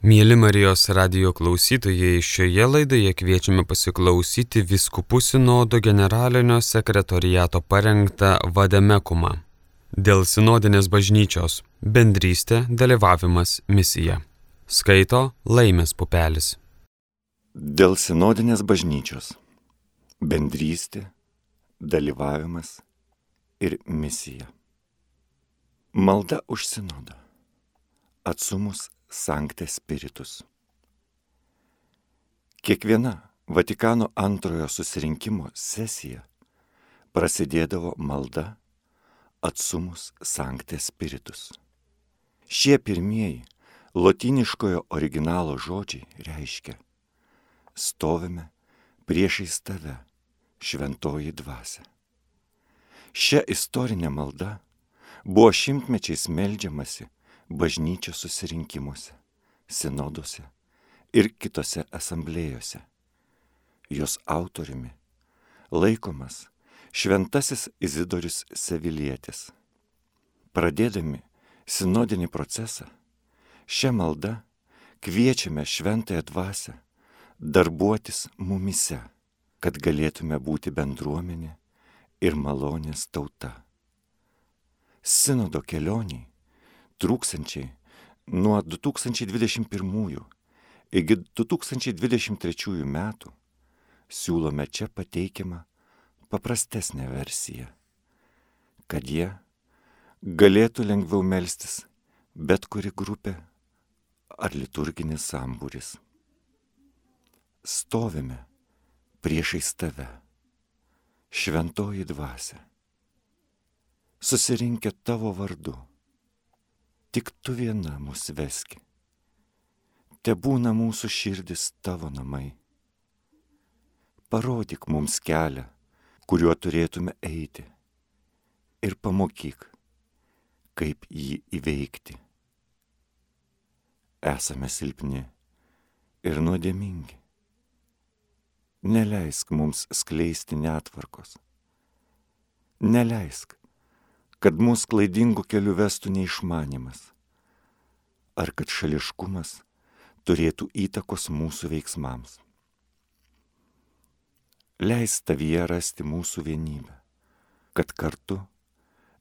Mėly Marijos radio klausytojai, šioje laidoje kviečiame pasiklausyti Viskupų sinodo generalinio sekretoriato parengtą Vademekumą. Dėl sinodinės bažnyčios - bendrystė, dalyvavimas, misija. Skaito Laimės pupelis. Dėl sinodinės bažnyčios - bendrystė, dalyvavimas ir misija. Malda už sinodą. Atsumus Sankte Spiritus. Kiekviena Vatikano antrojo susirinkimo sesija prasidėdavo malda Atsumus Sankte Spiritus. Šie pirmieji lotyniškojo originalo žodžiai reiškia stovime priešais tave, šventoji dvasia. Šia istorinė malda buvo šimtmečiais melžiamasi bažnyčios susirinkimuose, sinoduose ir kitose asamblėjose. Jos autoriumi laikomas šventasis Izidorius Sevilietis. Pradėdami sinodinį procesą, šią maldą kviečiame šventąją dvasę darbuotis mumise, kad galėtume būti bendruomenė ir malonės tauta. Sinodo kelioniai trūksančiai nuo 2021 iki 2023 metų siūlome čia pateikiamą paprastesnę versiją, kad jie galėtų lengviau melstis bet kuri grupė ar liturginis sambūris. Stovime priešais tave, šventoji dvasia, susirinkę tavo vardu tik tu viena mus veski. Te būna mūsų širdis tavo namai. Parodyk mums kelią, kuriuo turėtume eiti ir pamokyk, kaip jį įveikti. Esame silpni ir nuodėmingi. Neleisk mums skleisti netvarkos. Neleisk, kad mūsų klaidingų kelių vestų neišmanimas, ar kad šališkumas turėtų įtakos mūsų veiksmams. Leis tavyje rasti mūsų vienybę, kad kartu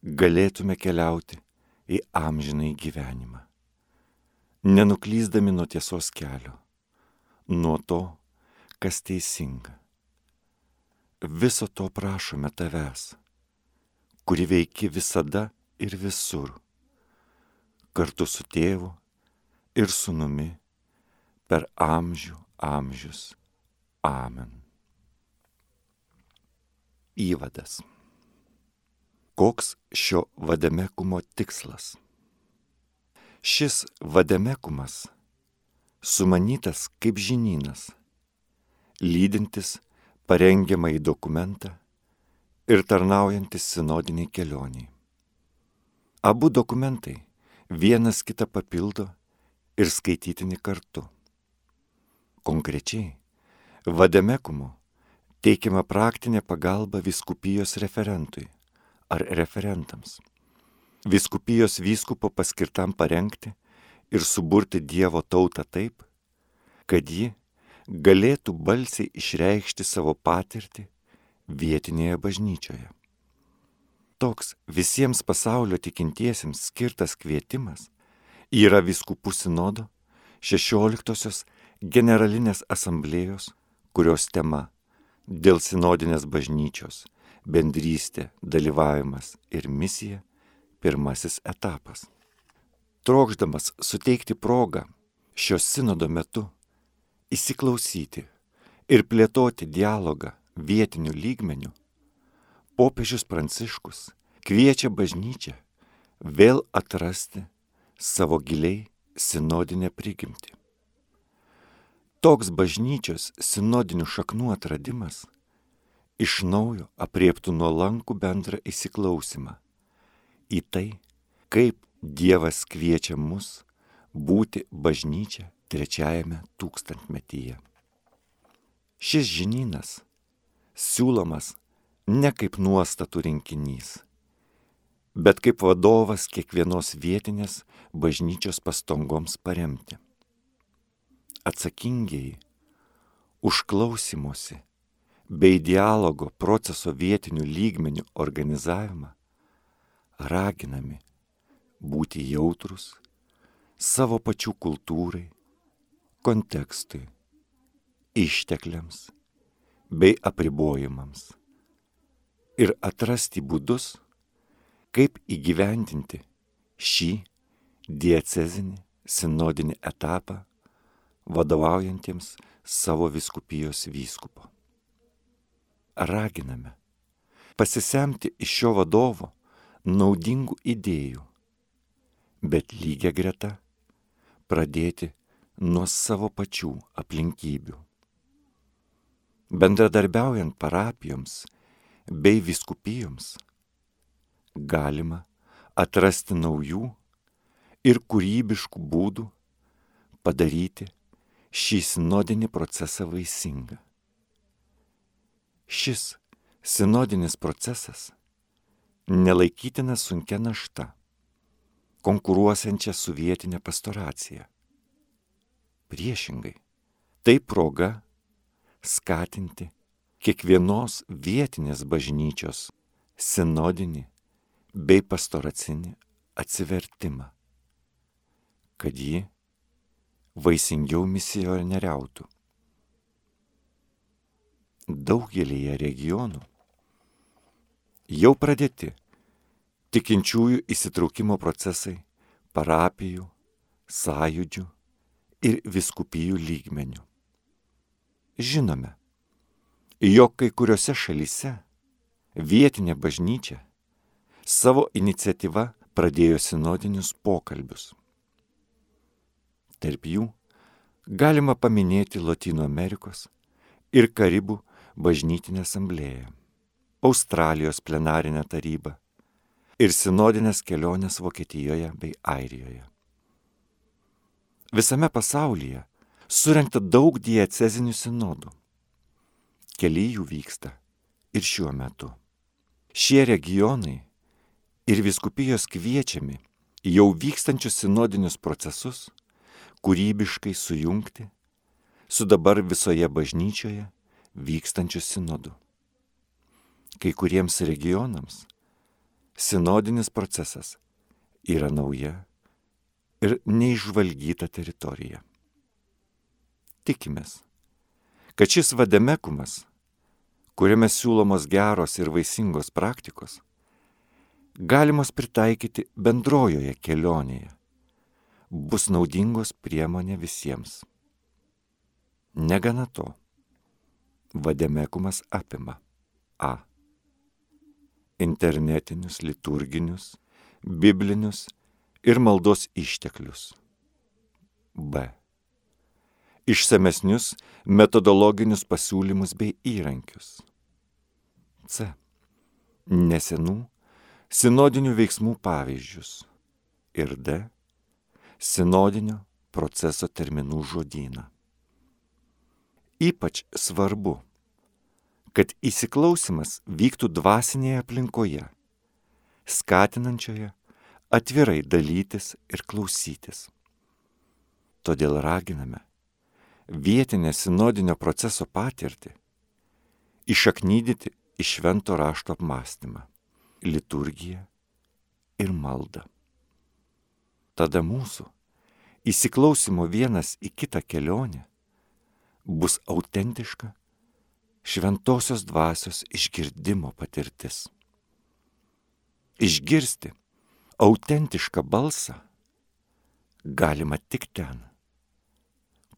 galėtume keliauti į amžinai gyvenimą, nenuklyzdami nuo tiesos kelio, nuo to, kas teisinga. Viso to prašome tavęs kuri veiki visada ir visur, kartu su tėvu ir sunumi per amžių amžius. Amen. Įvadas. Koks šio vademekumo tikslas? Šis vademekumas sumanytas kaip žinynas, lydintis parengiamą į dokumentą ir tarnaujantis sinodiniai kelioniai. Abu dokumentai vienas kitą papildo ir skaitytini kartu. Konkrečiai, vademekumu teikiama praktinė pagalba viskupijos referentui ar referentams. Viskupijos vyskupo paskirtam parengti ir suburti Dievo tautą taip, kad ji galėtų balsiai išreikšti savo patirtį vietinėje bažnyčioje. Toks visiems pasaulio tikintiesiems skirtas kvietimas yra viskupų sinodo 16-osios generalinės asamblėjos, kurios tema dėl sinodinės bažnyčios, bendrystė, dalyvavimas ir misija pirmasis etapas. Trokšdamas suteikti progą šios sinodo metu įsiklausyti ir plėtoti dialogą vietiniu lygmeniu, popiežius Pranciškus kviečia bažnyčią vėl atrasti savo giliai sinodinę prigimtį. Toks bažnyčios sinodinių šaknų atradimas iš naujo apriektų nuolankų bendrą įsiklausimą į tai, kaip Dievas kviečia mus būti bažnyčia trečiajame tūkstantmetyje. Šis žinynas siūlomas ne kaip nuostatų rinkinys, bet kaip vadovas kiekvienos vietinės bažnyčios pastangoms paremti. atsakingiai už klausimuose bei dialogo proceso vietinių lygmenių organizavimą raginami būti jautrus savo pačių kultūrai, kontekstui, ištekliams bei apribojimams ir atrasti būdus, kaip įgyvendinti šį diecezinį sinodinį etapą vadovaujantiems savo viskupijos vyskupo. Raginame pasisemti iš šio vadovo naudingų idėjų, bet lygia greta pradėti nuo savo pačių aplinkybių. Bendradarbiaujant parapijoms bei viskupijoms galima atrasti naujų ir kūrybiškų būdų padaryti šį sinodinį procesą vaisingą. Šis sinodinis procesas nelaikytina sunkia našta, konkuruosiančia su vietinė pastoracija. Priešingai, tai proga skatinti kiekvienos vietinės bažnyčios sinodinį bei pastoracinį atsivertimą, kad ji vaisingiau misionieriautų. Daugelįje regionų jau pradėti tikinčiųjų įsitraukimo procesai parapijų, sąjūdžių ir viskupijų lygmenių. Žinome, jog kai kuriuose šalyse vietinė bažnyčia savo iniciatyva pradėjo sinodinius pokalbius. Tarp jų galima paminėti Latino Amerikos ir Karibų bažnytinę asamblėją, Australijos plenarinę tarybą ir sinodinės kelionės Vokietijoje bei Airijoje. Visame pasaulyje surinkta daug diecezinių sinodų. Keli jų vyksta ir šiuo metu. Šie regionai ir viskupijos kviečiami jau vykstančius sinodinius procesus kūrybiškai sujungti su dabar visoje bažnyčioje vykstančiu sinodu. Kai kuriems regionams sinodinis procesas yra nauja ir neižvalgyta teritorija. Tikimės, kad šis vademekumas, kuriame siūlomos geros ir vaisingos praktikos, galimos pritaikyti bendrojoje kelionėje bus naudingos priemonė visiems. Negana to, vademekumas apima A. Internetinius, liturginius, biblinius ir maldos išteklius. B. Išsamesnius metodologinius pasiūlymus bei įrankius. C. Nesenų sinodinių veiksmų pavyzdžius. Ir D sinodinio proceso terminų žodyną. Ypač svarbu, kad įsiklausimas vyktų dvasinėje aplinkoje, skatinančioje atvirai dalytis ir klausytis. Todėl raginame vietinę sinodinio proceso patirtį išaknydyti į švento rašto apmąstymą, liturgiją ir maldą tada mūsų įsiklausimo vienas į kitą kelionę bus autentiška šventosios dvasios išgirdimo patirtis. Išgirsti autentišką balsą galima tik ten,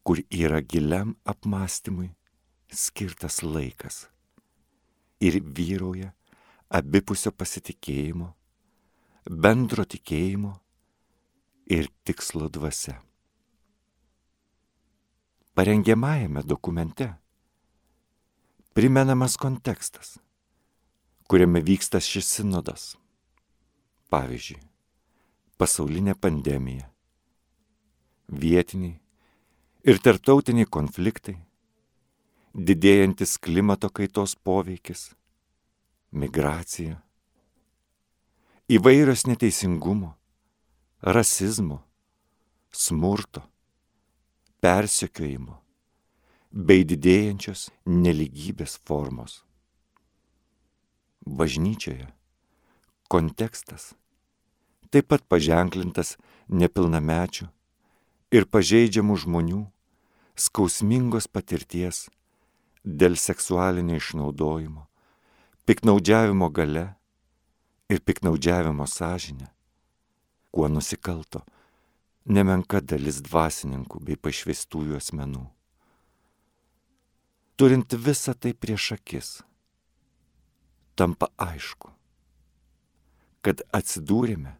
kur yra giliam apmąstymui skirtas laikas ir vyrauja abipusio pasitikėjimo, bendro tikėjimo ir tikslo dvasia. Parengiamajame dokumente primenamas kontekstas, kuriame vyksta šis sinodas. Pavyzdžiui, pasaulinė pandemija, vietiniai ir tarptautiniai konfliktai, didėjantis klimato kaitos poveikis, migracija, įvairios neteisingumo, rasizmo, smurto, persekiojimo bei didėjančios neligybės formos. Bažnyčioje kontekstas taip pat paženklintas nepilnamečių ir pažeidžiamų žmonių skausmingos patirties dėl seksualinio išnaudojimo, piknaudžiavimo gale ir piknaudžiavimo sąžinę, kuo nusikalto nemenka dalis dvasininkų bei pašvestųjų asmenų. Turint visą tai prieš akis, tampa aišku, kad atsidūrėme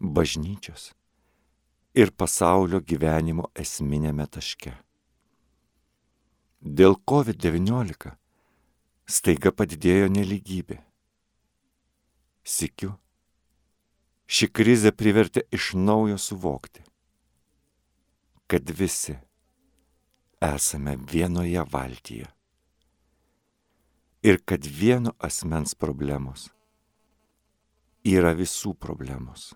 bažnyčios ir pasaulio gyvenimo esminėme taške. Dėl COVID-19 staiga padidėjo neligybė. Sikiu, ši krizė privertė iš naujo suvokti, kad visi esame vienoje valtyje ir kad vieno asmens problemos yra visų problemos.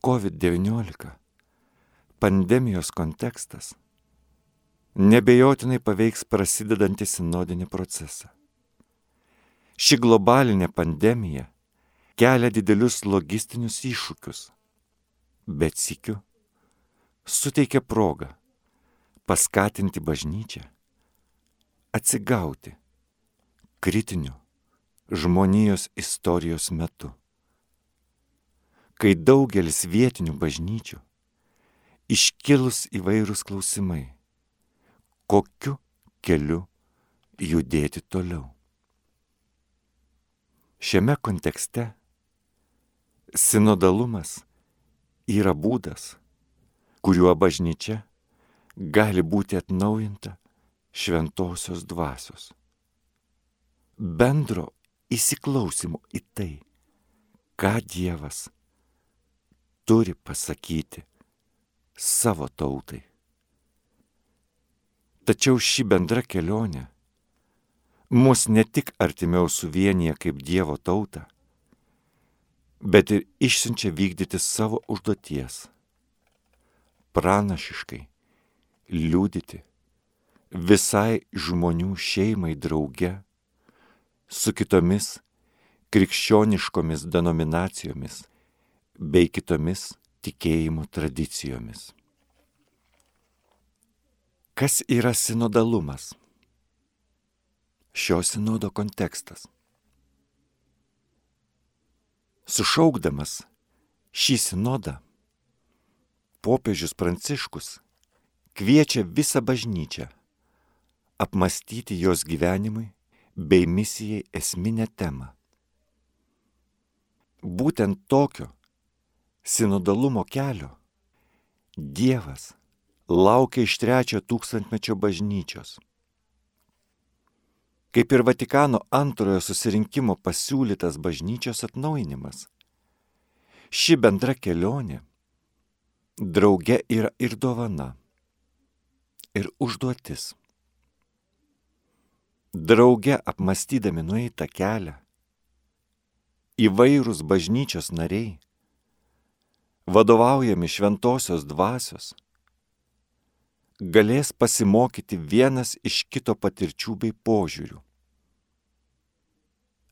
COVID-19 pandemijos kontekstas nebejotinai paveiks prasidedantį sinodinį procesą. Ši globalinė pandemija kelia didelius logistinius iššūkius, bet sikiu suteikia progą paskatinti bažnyčią atsigauti kritiniu žmonijos istorijos metu, kai daugelis vietinių bažnyčių iškilus įvairūs klausimai kokiu keliu judėti toliau. Šiame kontekste sinodalumas yra būdas, kuriuo bažnyčia gali būti atnaujinta šventosios dvasios. Bendro įsiklausimo į tai, ką Dievas turi pasakyti savo tautai. Tačiau ši bendra kelionė mus ne tik artimiau suvienyje kaip Dievo tautą, bet ir išsiunčia vykdyti savo užduoties - pranašiškai liūdyti visai žmonių šeimai drauge su kitomis krikščioniškomis denominacijomis bei kitomis tikėjimo tradicijomis. Kas yra sinodalumas? Šio sinodo kontekstas. Sušaukdamas šį sinodą, popiežius Pranciškus kviečia visą bažnyčią apmastyti jos gyvenimui bei misijai esminę temą. Būtent tokio sinodalumo kelio Dievas laukia iš trečio tūkstantmečio bažnyčios. Kaip ir Vatikano antrojo susirinkimo pasiūlytas bažnyčios atnaujinimas. Ši bendra kelionė drauge yra ir dovana, ir užduotis. Drauge apmastydami nueitą kelią, įvairūs bažnyčios nariai, vadovaujami šventosios dvasios, galės pasimokyti vienas iš kito patirčių bei požiūrių.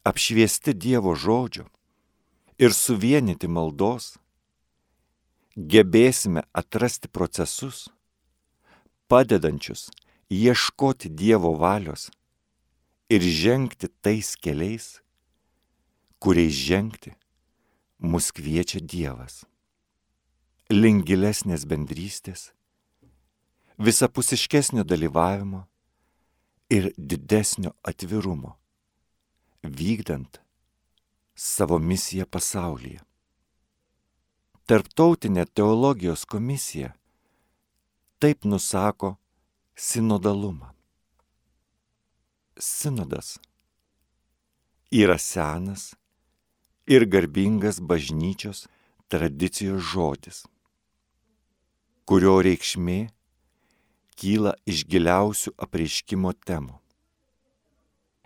Apšviesti Dievo žodžio ir suvienyti maldos, gebėsime atrasti procesus, padedančius ieškoti Dievo valios ir žengti tais keliais, kuriais žengti mus kviečia Dievas. Link gilesnės bendrystės visapusiškesnio dalyvavimo ir didesnio atvirumo, vykdant savo misiją pasaulyje. Tarptautinė teologijos komisija taip nusako sinodalumą. Sinodas yra senas ir garbingas bažnyčios tradicijos žodis, kurio reikšmė kyla iš giliausių apreiškimo temų.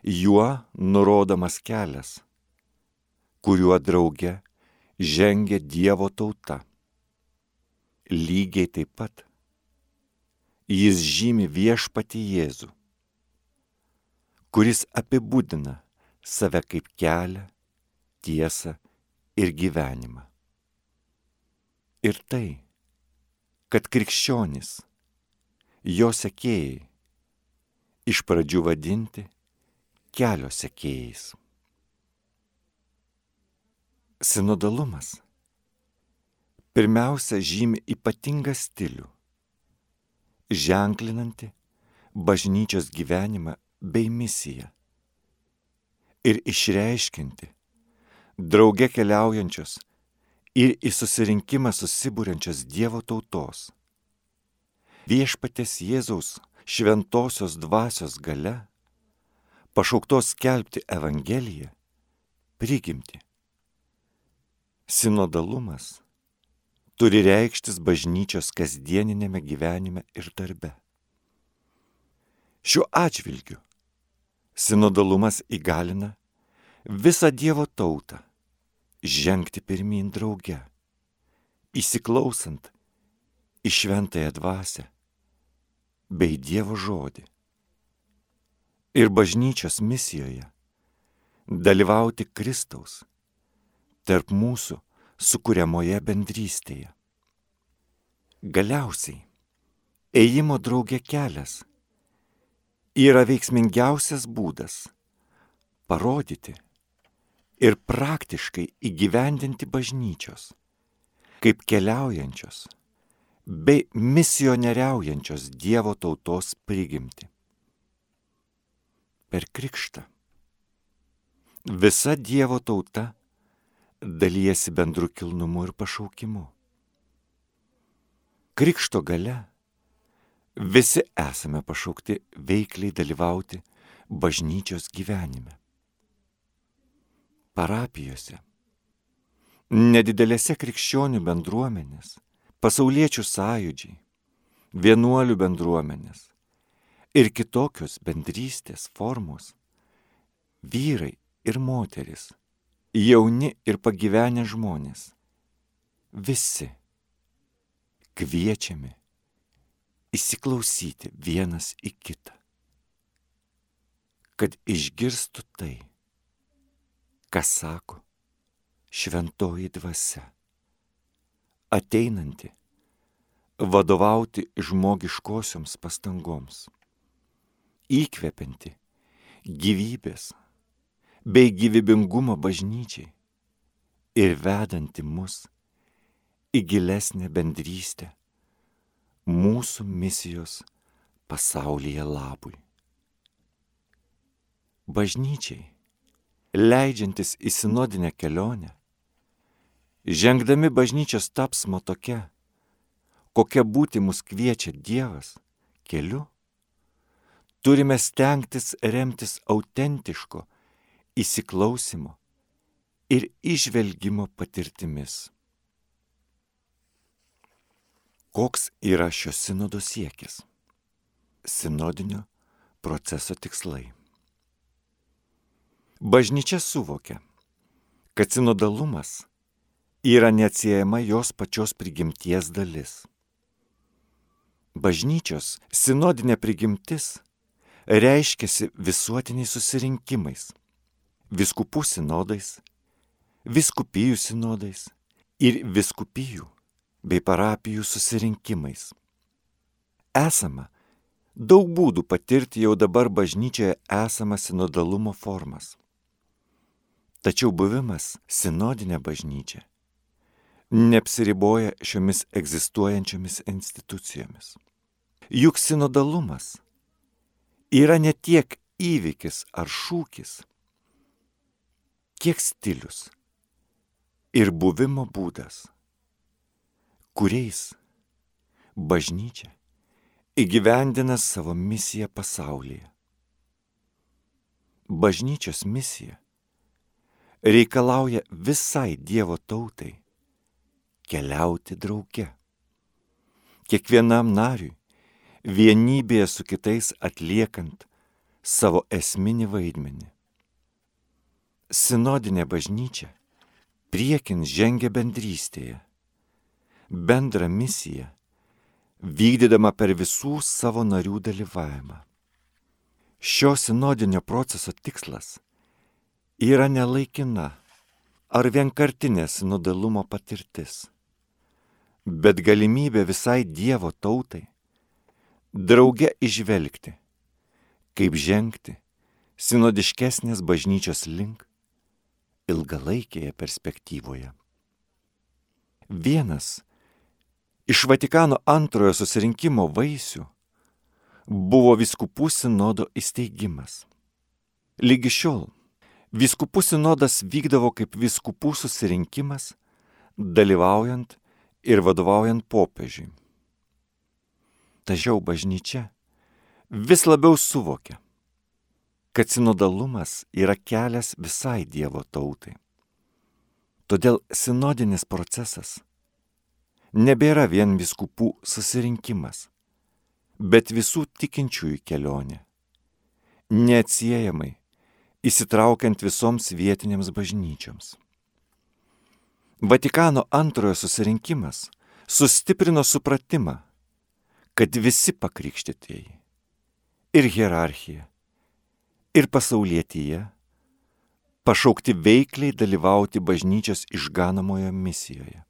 Juo nurodomas kelias, kuriuo drauge žengia Dievo tauta. Lygiai taip pat jis žymi viešpati Jėzų, kuris apibūdina save kaip kelią, tiesą ir gyvenimą. Ir tai, kad krikščionis, jo sekėjai, iš pradžių vadinti kelio sekėjais. Sinodalumas pirmiausia žymi ypatingą stilių, ženklinantį bažnyčios gyvenimą bei misiją ir išreiškinti drauge keliaujančios ir į susirinkimą susibūrenčios Dievo tautos. Viešpatės Jėzaus šventosios dvasios gale, pašauktos skelbti Evangeliją, prigimti. Sinodalumas turi reikštis bažnyčios kasdieninėme gyvenime ir darbe. Šiuo atžvilgiu sinodalumas įgalina visą Dievo tautą žengti pirmin drauge, įsiklausant į šventąją dvasę bei Dievo žodį. Ir bažnyčios misijoje dalyvauti Kristaus tarp mūsų sukūriamoje bendrystėje. Galiausiai, ėjimo draugė kelias yra veiksmingiausias būdas parodyti ir praktiškai įgyvendinti bažnyčios kaip keliaujančios bei misionieriaujančios Dievo tautos prigimti. Per krikštą visa Dievo tauta dalyjasi bendru kilnumu ir pašaukimu. Krikšto gale visi esame pašaukti veikliai dalyvauti bažnyčios gyvenime. Parapijose, nedidelėse krikščionių bendruomenės, pasauliečių sąjūdžiai, vienuolių bendruomenės ir kitokios bendrystės formos, vyrai ir moteris, jauni ir pagyvenę žmonės, visi kviečiami įsiklausyti vienas į kitą, kad išgirstų tai, ką sako? Šventoji dvasia, ateinanti. Vadovauti žmogiškosioms pastangoms, įkvepianti. Gyvybės. Bei gyvybingumo bažnyčiai. Ir vedanti mus į gilesnę bendrystę mūsų misijos pasaulyje labui. Bažnyčiai, leidžiantis į sinodinę kelionę, žengdami bažnyčios tapsmo tokia, kokia būti mus kviečia Dievas keliu, turime stengtis remtis autentiško įsiklausimo ir išvelgimo patirtimis. Koks yra šio sinodo siekis? Sinodinio proceso tikslai. Bažnyčia suvokia, kad sinodalumas yra neatsiejama jos pačios prigimties dalis. Bažnyčios sinodinė prigimtis reiškiasi visuotiniais susirinkimais, viskupų sinodais, viskupijų sinodais ir viskupijų bei parapijų susirinkimais. Esama daug būdų patirti jau dabar bažnyčioje esamą sinodalumo formas. Tačiau buvimas sinodinė bažnyčia neapsiriboja šiomis egzistuojančiomis institucijomis. Juk sinodalumas yra ne tiek įvykis ar šūkis, kiek stilius ir buvimo būdas kuriais bažnyčia įgyvendina savo misiją pasaulyje. Bažnyčios misija reikalauja visai Dievo tautai keliauti drauge. Kiekvienam nariui vienybėje su kitais atliekant savo esminį vaidmenį. Sinodinė bažnyčia priekin žengia bendrystėje bendrą misiją vykdydama per visų savo narių dalyvavimą. Šio sinodinio proceso tikslas yra nelaikina ar vienkartinė sinodalumo patirtis, bet galimybė visai Dievo tautai drauge išvelgti, kaip žengti sinodiškesnės bažnyčios link ilgalaikėje perspektyvoje. Vienas iš Vatikano antrojo susirinkimo vaisių buvo viskupų sinodo įsteigimas. Lygi šiol viskupų sinodas vykdavo kaip viskupų susirinkimas, dalyvaujant ir vadovaujant popiežiui. Tačiau bažnyčia vis labiau suvokia, kad sinodalumas yra kelias visai Dievo tautai. Todėl sinodinis procesas nebėra vien viskupų susirinkimas, bet visų tikinčiųjų kelionė, neatsiejamai įsitraukiant visoms vietinėms bažnyčioms. Vatikano antrojo susirinkimas sustiprino supratimą, kad visi pakrikštytieji ir hierarchija, ir pasaulietyje pašaukti veikliai dalyvauti bažnyčios išganamojo misijoje.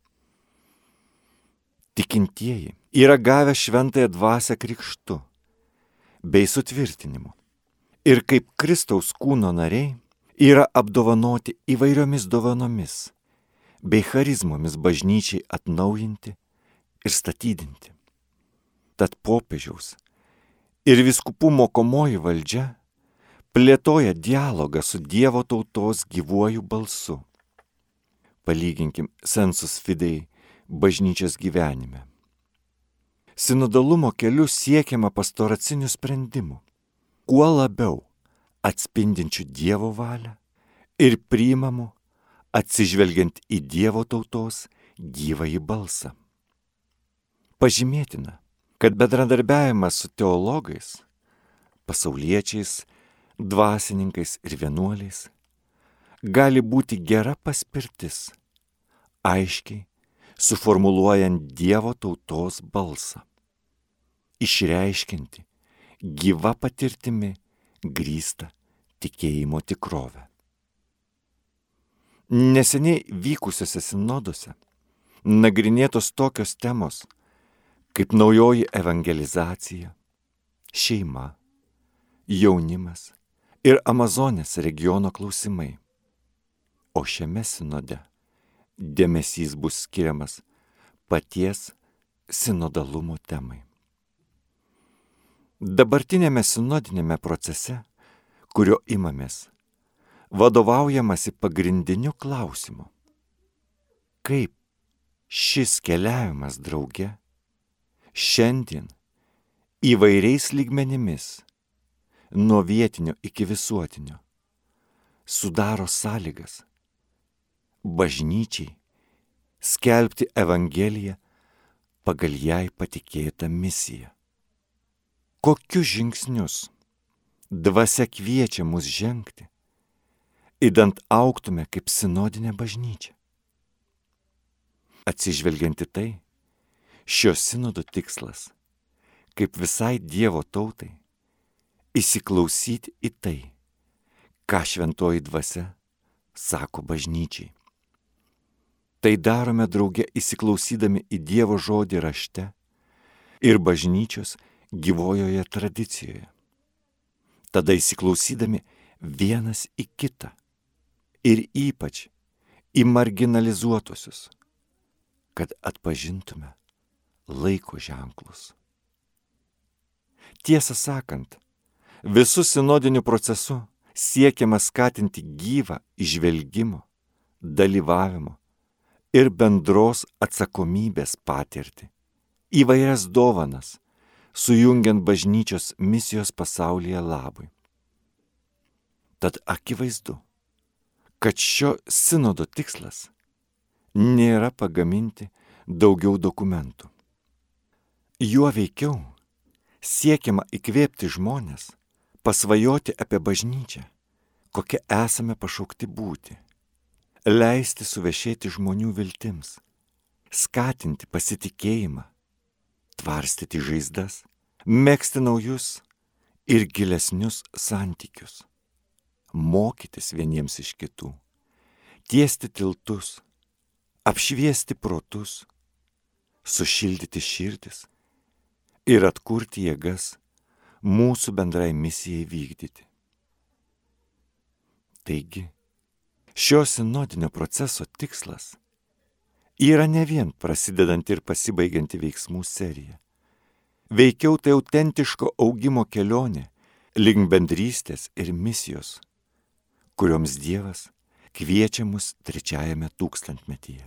Tikintieji yra gavę šventąją dvasę krikštu bei sutvirtinimu ir kaip Kristaus kūno nariai yra apdovanoti įvairiomis dovanomis bei charizmomis bažnyčiai atnaujinti ir statydinti. Tad popiežiaus ir viskupų mokomoji valdžia plėtoja dialogą su Dievo tautos gyvuoju balsu. Palyginkim sensus fidei bažnyčios gyvenime. Sinodalumo keliu siekiama pastoracinių sprendimų, kuo labiau atspindinčių Dievo valią ir priimamų atsižvelgiant į Dievo tautos gyvąjį balsą. Pažymėtina, kad bedradarbiavimas su teologais, pasauliečiais, dvasininkais ir vienuoliais gali būti gera paspirtis, aiškiai suformuluojant Dievo tautos balsą, išreiškinti gyva patirtimi grįstą tikėjimo tikrovę. Neseniai vykusiuose sinoduose nagrinėtos tokios temos kaip naujoji evangelizacija, šeima, jaunimas ir Amazonės regiono klausimai. O šiame sinode dėmesys bus skiriamas paties sinodalumo temai. Dabartinėme sinodinėme procese, kurio imamės, vadovaujamasi pagrindiniu klausimu. Kaip šis keliavimas drauge šiandien įvairiais lygmenimis, nuo vietinio iki visuotinio, sudaro sąlygas bažnyčiai skelbti Evangeliją pagal jai patikėtą misiją. Kokius žingsnius dvasia kviečia mus žengti, įdant auktume kaip sinodinė bažnyčia. Atsižvelgianti tai, šio sinodo tikslas, kaip visai Dievo tautai, įsiklausyti į tai, ką šventoji dvasia sako bažnyčiai. Tai darome drauge įsiklausydami į Dievo žodį rašte ir bažnyčios gyvojoje tradicijoje. Tada įsiklausydami vienas į kitą ir ypač į marginalizuotusius, kad atpažintume laiko ženklus. Tiesą sakant, visų sinodinių procesų siekiama skatinti gyvą išvelgimo, dalyvavimo ir bendros atsakomybės patirtį, įvairias dovanas, sujungiant bažnyčios misijos pasaulyje labui. Tad akivaizdu, kad šio sinodo tikslas nėra pagaminti daugiau dokumentų. Juo veikiau siekiama įkvėpti žmonės, pasvajoti apie bažnyčią, kokia esame pašaukti būti, leisti suvešėti žmonių viltims, skatinti pasitikėjimą, tvarstyti žaizdas, mėgsti naujus ir gilesnius santykius, mokytis vieniems iš kitų, tiesti tiltus, apšviesti protus, sušildyti širdis ir atkurti jėgas mūsų bendrai misijai vykdyti. Taigi, šio sinodinio proceso tikslas yra ne vien prasidedanti ir pasibaigianti veiksmų serija. Veikiau tai autentiško augimo kelionė link bendrystės ir misijos, kurioms Dievas kviečia mus trečiajame tūkstantmetyje.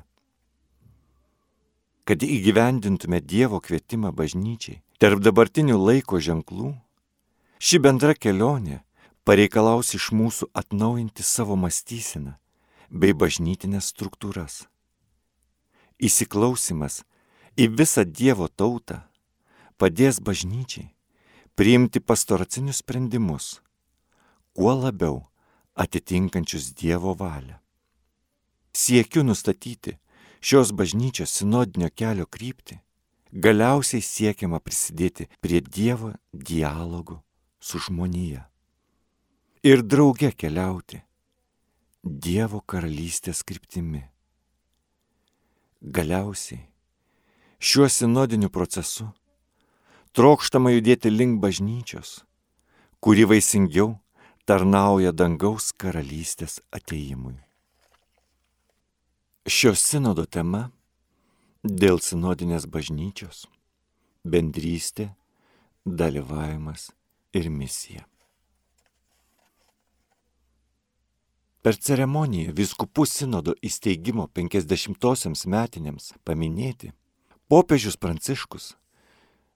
Kad įgyvendintume Dievo kvietimą bažnyčiai tarp dabartinių laiko ženklų, ši bendra kelionė pareikalaus iš mūsų atnaujinti savo mąstyseną bei bažnytinės struktūras. Įsiklausimas į visą Dievo tautą padės bažnyčiai priimti pastoracinius sprendimus, kuo labiau atitinkančius Dievo valią. Siekiu nustatyti šios bažnyčios sinodinio kelio kryptį, galiausiai siekiama prisidėti prie Dievo dialogų su žmonija ir drauge keliauti Dievo karalystės kryptimi. Galiausiai šiuo sinodiniu procesu trokštama judėti link bažnyčios, kuri vaisingiau tarnauja dangaus karalystės ateimui. Šio sinodo tema - dėl sinodinės bažnyčios - bendrystė, dalyvavimas ir misija. Per ceremoniją viskupų sinodo įsteigimo 50-osiams metinėms paminėti, popiežius Pranciškus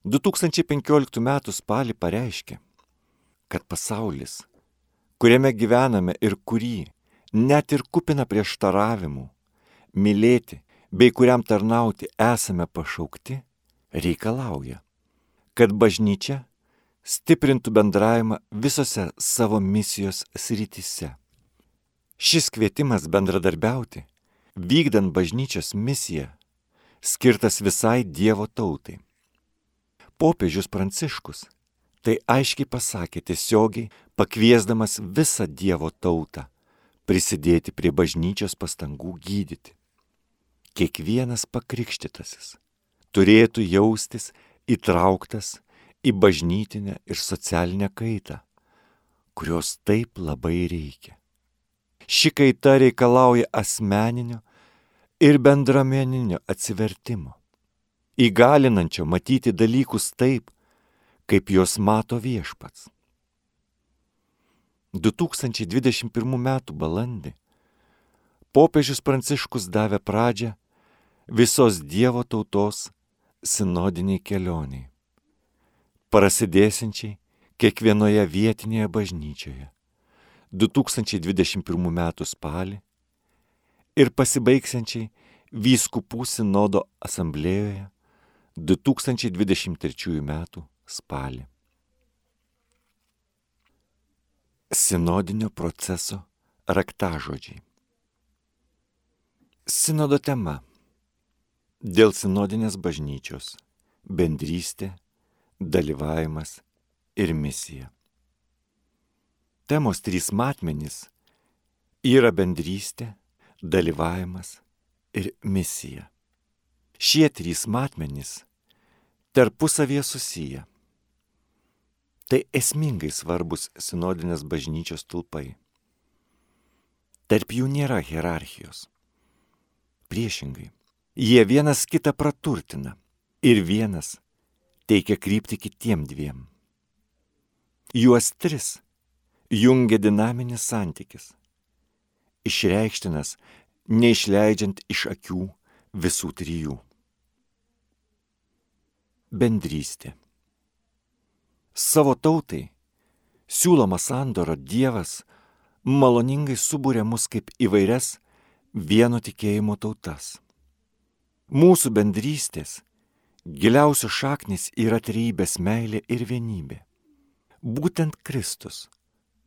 2015 m. spalį pareiškė, kad pasaulis, kuriame gyvename ir kurį, net ir kupina prieštaravimų, mylėti bei kuriam tarnauti esame pašaukti, reikalauja, kad bažnyčia stiprintų bendravimą visose savo misijos srityse. Šis kvietimas bendradarbiauti, vykdant bažnyčios misiją, skirtas visai Dievo tautai popiežius Pranciškus tai aiškiai pasakė tiesiogiai, pakviesdamas visą Dievo tautą prisidėti prie bažnyčios pastangų gydyti. Kiekvienas pakrikštytasis turėtų jaustis įtrauktas į bažnytinę ir socialinę kaitą, kurios taip labai reikia. Ši kaita reikalauja asmeninio ir bendruomeninio atsivertimo įgalinančio matyti dalykus taip, kaip juos mato viešpats. 2021 m. balandį popiežius Pranciškus davė pradžią visos Dievo tautos sinodiniai kelioniai, prasidėsinčiai kiekvienoje vietinėje bažnyčioje 2021 m. spalį ir pasibaigsiančiai vyskupų sinodo asamblėjoje 2023 m. spalį. Sinodinio proceso raktažodžiai. Sinodo tema. Dėl sinodinės bažnyčios - bendrystė, dalyvavimas ir misija. Temos trys matmenys yra bendrystė, dalyvavimas ir misija. Šie trys matmenys tarpusavėje susiję. Tai esmingai svarbus sinodinės bažnyčios tulpai. Tarp jų nėra hierarchijos. Priešingai, jie vienas kitą praturtina ir vienas teikia krypti kitiem dviem. Juos tris jungia dinaminis santykis, išreikštinas neišleidžiant iš akių visų trijų bendrystė. Savo tautai siūloma sandoro Dievas maloningai subūrė mus kaip įvairias vieno tikėjimo tautas. Mūsų bendrystės giliausios šaknis yra trybės meilė ir vienybė. Būtent Kristus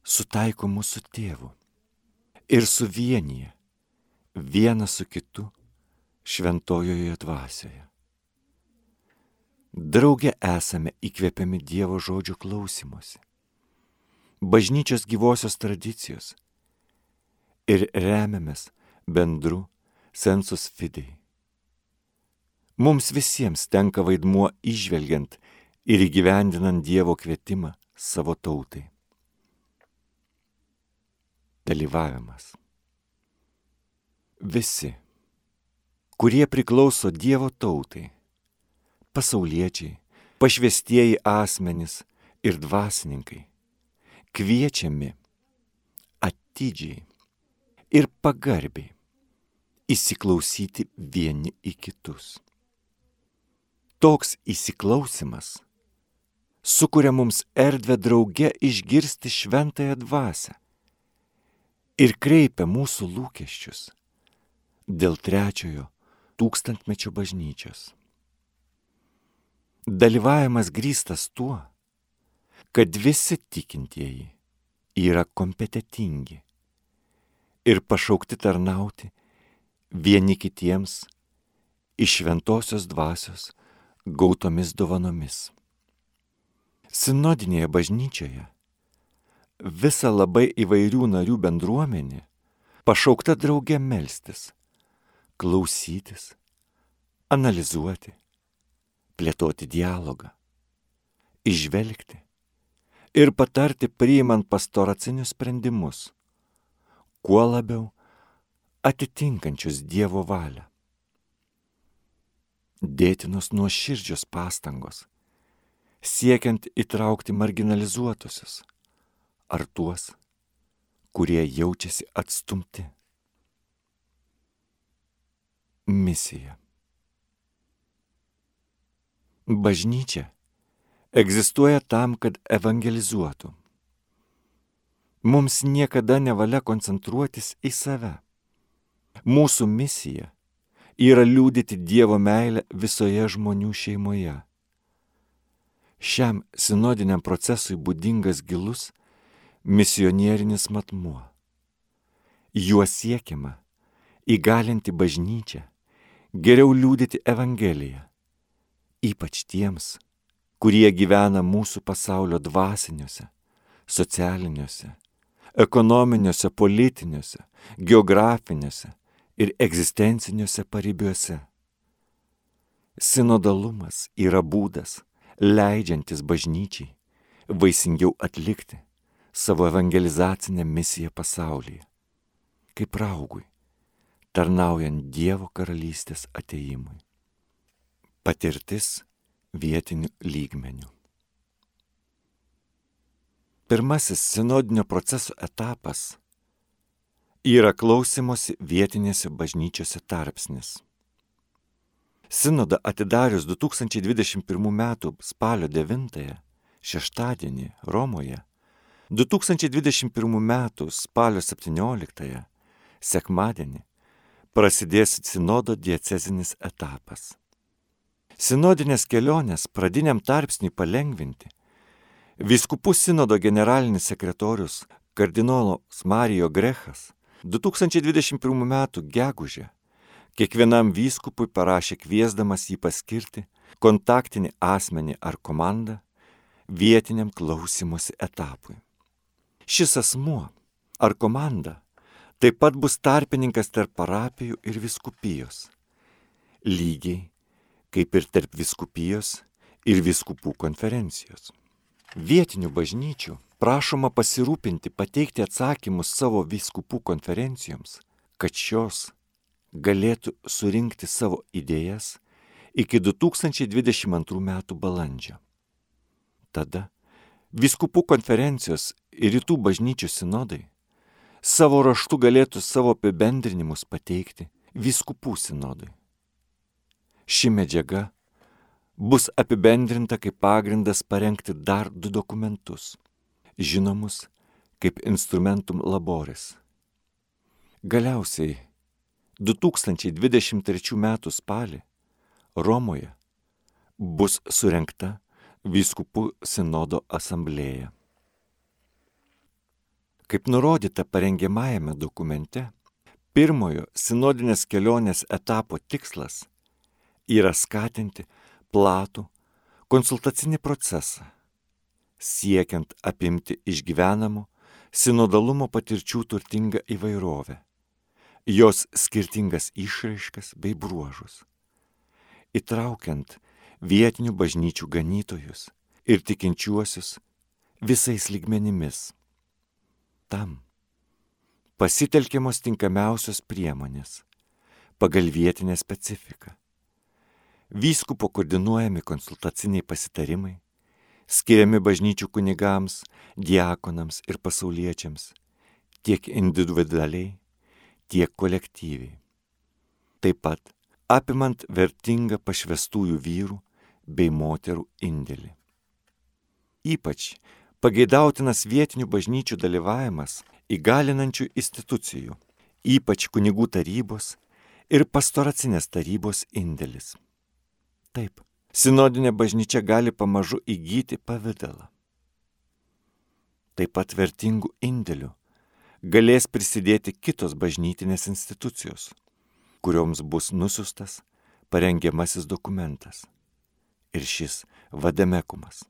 sutaiko mūsų tėvu ir suvienyje vieną su kitu šventojoje dvasioje. Drauge esame įkvepiami Dievo žodžio klausimuose, bažnyčios gyvosios tradicijos ir remiamės bendru sensus fidei. Mums visiems tenka vaidmuo išvelgiant ir įgyvendinant Dievo kvietimą savo tautai. Dalyvavimas. Visi, kurie priklauso Dievo tautai, pasauliečiai, pašvestieji asmenys ir dvasininkai, kviečiami atidžiai ir pagarbiai įsiklausyti vieni į kitus. Toks įsiklausimas sukuria mums erdvę drauge išgirsti šventąją dvasę ir kreipia mūsų lūkesčius dėl trečiojo tūkstantmečio bažnyčios. Dalyvavimas grįstas tuo, kad visi tikintieji yra kompetitingi ir pašaukti tarnauti vieni kitiems iš šventosios dvasios gautomis dovanomis. Sinodinėje bažnyčioje visa labai įvairių narių bendruomenė pašaukta draugė melstis, klausytis, analizuoti, plėtoti dialogą, išvelgti ir patarti priimant pastoracinius sprendimus, kuo labiau atitinkančius Dievo valią. Dėtinos nuoširdžios pastangos, siekiant įtraukti marginalizuotusius ar tuos, kurie jaučiasi atstumti. Misija. Bažnyčia egzistuoja tam, kad evangelizuotų. Mums niekada nevalia koncentruotis į save Mūsų misija yra liūdyti Dievo meilę visoje žmonių šeimoje. Šiam sinodiniam procesui būdingas gilus misionierinis matmuo. Juo siekiama įgalinti bažnyčią, geriau liūdyti Evangeliją, ypač tiems, kurie gyvena mūsų pasaulio dvasiniuose, socialiniuose, ekonominiuose, politiniuose, geografiniuose ir egzistenciniuose paribiuose. Sinodalumas yra būdas, leidžiantis bažnyčiai vaisingiau atlikti savo evangelizacinę misiją pasaulyje, kaip raugui, tarnaujant Dievo karalystės ateimui. Patirtis vietinių lygmenių. Pirmasis sinodinio proceso etapas yra klausimosi vietinėse bažnyčiose tarpsnis. Sinodą atidarius 2021 m. spalio 9 šeštadienį Romoje, 2021 m. spalio 17 sekmadienį prasidės sinodo diecezinis etapas. Sinodinės kelionės pradiniam tarpsniui palengvinti Viskupų sinodo generalinis sekretorius kardinolas Marijo Grechas 2021 m. gegužę kiekvienam vyskupui parašė kviesdamas jį paskirti kontaktinį asmenį ar komandą vietiniam klausimuose etapui. Šis asmuo ar komanda taip pat bus tarpininkas tarp parapijų ir viskupijos, lygiai kaip ir tarp viskupijos ir viskupų konferencijos. Vietinių bažnyčių prašoma pasirūpinti pateikti atsakymus savo viskupų konferencijoms, kad šios galėtų surinkti savo idėjas iki 2022 m. balandžio. Tada viskupų konferencijos ir rytų bažnyčių sinodai savo raštu galėtų savo apibendrinimus pateikti viskupų sinodui. Ši medžiaga bus apibendrinta kaip pagrindas parengti dar du dokumentus žinomus kaip instrumentum laboris. Galiausiai 2023 m. spalį Romoje bus surenkta vyskupų sinodo asamblėja. Kaip nurodyta parengiamajame dokumente, pirmojo sinodinės kelionės etapo tikslas yra skatinti platų konsultacinį procesą, siekiant apimti išgyvenamo sinodalumo patirčių turtingą įvairovę, jos skirtingas išraiškas bei bruožus, įtraukiant vietinių bažnyčių ganytojus ir tikinčiuosius visais lygmenimis. Tam pasitelkiamos tinkamiausios priemonės pagal vietinę specifiką. Vyskupo koordinuojami konsultaciniai pasitarimai, skiriami bažnyčių kunigams, diakonams ir pasauliečiams, tiek individualiai, tiek kolektyviai. Taip pat apimant vertingą pašvestųjų vyrų bei moterų indėlį. Ypač pageidautinas vietinių bažnyčių dalyvavimas įgalinančių institucijų, ypač kunigų tarybos ir pastoracinės tarybos indėlis. Taip, sinodinė bažnyčia gali pamažu įgyti pavydalą. Taip pat vertingų indėlių galės prisidėti kitos bažnytinės institucijos, kurioms bus nusiustas parengiamasis dokumentas. Ir šis vademekumas.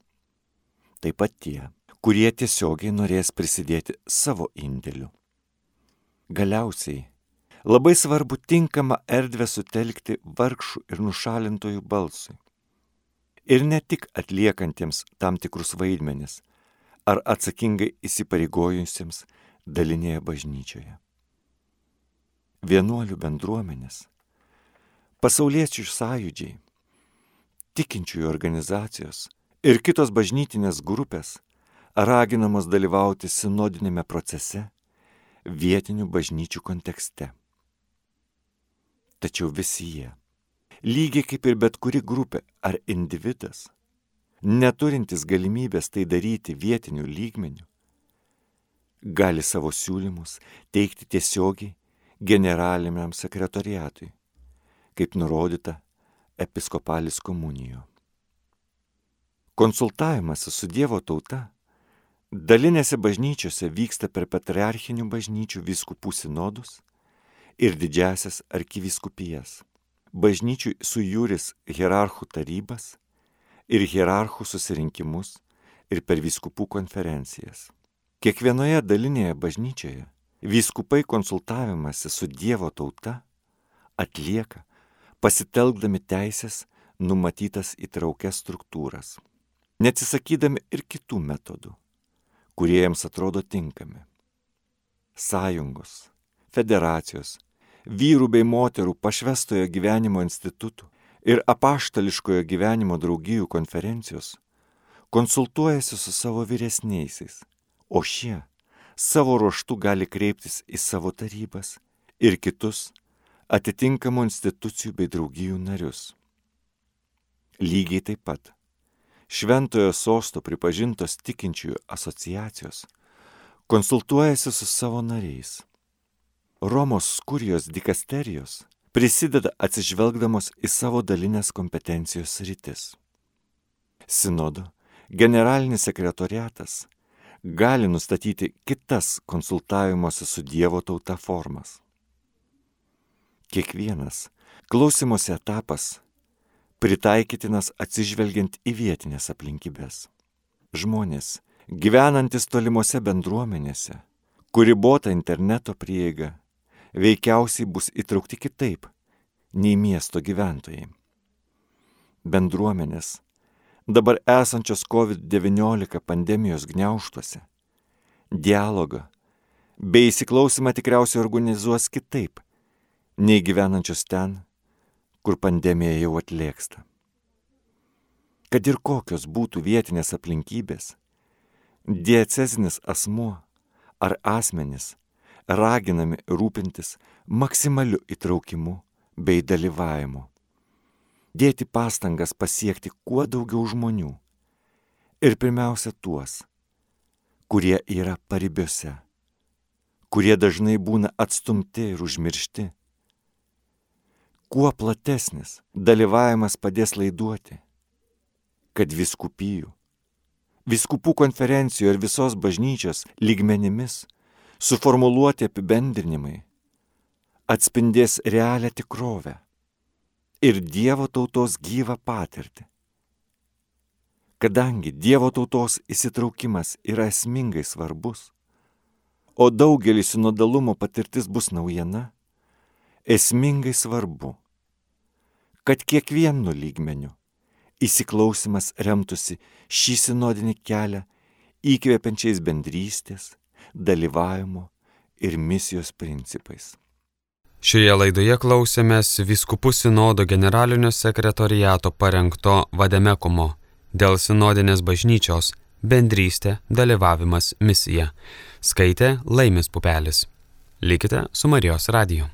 Taip pat tie, kurie tiesiogiai norės prisidėti savo indėliu. Galiausiai, labai svarbu tinkamą erdvę sutelkti vargšų ir nušalintojų balsui. Ir ne tik atliekantiems tam tikrus vaidmenis ar atsakingai įsipareigojusiems dalinėje bažnyčioje. Vienuolių bendruomenės, pasauliečių sąjūdžiai, tikinčiųjų organizacijos ir kitos bažnytinės grupės raginamos dalyvauti sinodinėme procese vietinių bažnyčių kontekste. Tačiau visi jie, lygiai kaip ir bet kuri grupė ar individas, neturintis galimybės tai daryti vietinių lygmenių, gali savo siūlymus teikti tiesiogiai generaliniam sekretoriatui, kaip nurodyta episkopalis komunijo. Konsultavimas su Dievo tauta Dalinėse bažnyčiose vyksta per patriarchinių bažnyčių viskupų sinodus ir didžiasias arkiviskupijas, bažnyčių sujūris hierarchų tarybas ir hierarchų susirinkimus ir per viskupų konferencijas. Kiekvienoje dalinėje bažnyčioje vyskupai konsultavimasi su Dievo tauta atlieka pasitelkdami teisės numatytas įtraukias struktūras, neatsisakydami ir kitų metodų kurie jiems atrodo tinkami. Sąjungos, federacijos, vyrų bei moterų pašvestojo gyvenimo institutų ir apaštališkojo gyvenimo draugijų konferencijos konsultuojasi su savo vyresniaisiais, o šie savo ruoštų gali kreiptis į savo tarybas ir kitus atitinkamų institucijų bei draugijų narius. Lygiai taip pat šventojo sosto pripažintos tikinčiųjų asociacijos konsultuojasi su savo nariais. Romos kurijos dikasterijos prisideda atsižvelgdamos į savo dalinės kompetencijos rytis. Sinodo generalinis sekretoriatas gali nustatyti kitas konsultavimuose su Dievo tauta formas. Kiekvienas klausimosi etapas pritaikytinas atsižvelgiant į vietinės aplinkybės. Žmonės, gyvenantis tolimuose bendruomenėse, kuri bota interneto prieiga, veikiausiai bus įtraukti kitaip nei miesto gyventojai. Bendruomenės, dabar esančios COVID-19 pandemijos gniauštuose, dialogą bei įsiklausimą tikriausiai organizuos kitaip nei gyvenančios ten, kur pandemija jau atlėksta. Kad ir kokios būtų vietinės aplinkybės, diecezinis asmuo ar asmenys raginami rūpintis maksimaliu įtraukimu bei dalyvavimu, dėti pastangas pasiekti kuo daugiau žmonių ir pirmiausia tuos, kurie yra paribiuose, kurie dažnai būna atstumti ir užmiršti kuo platesnis dalyvavimas padės laiduoti, kad viskupijų, viskupų konferencijų ir visos bažnyčios lygmenimis suformuluoti apibendrinimai atspindės realią tikrovę ir Dievo tautos gyvą patirtį. kadangi Dievo tautos įsitraukimas yra esmingai svarbus, o daugelį sinodalumo patirtis bus naujiena, esmingai svarbu, kad kiekvienu lygmeniu įsiklausimas remtųsi šį sinodinį kelią įkvepiančiais bendrystės, dalyvavimo ir misijos principais. Šioje laidoje klausėmės Viskupų sinodo generalinio sekretoriato parengto vademekumo dėl sinodinės bažnyčios bendrystė, dalyvavimas, misija. Skaitė Laimis Pupelis. Likite su Marijos radiju.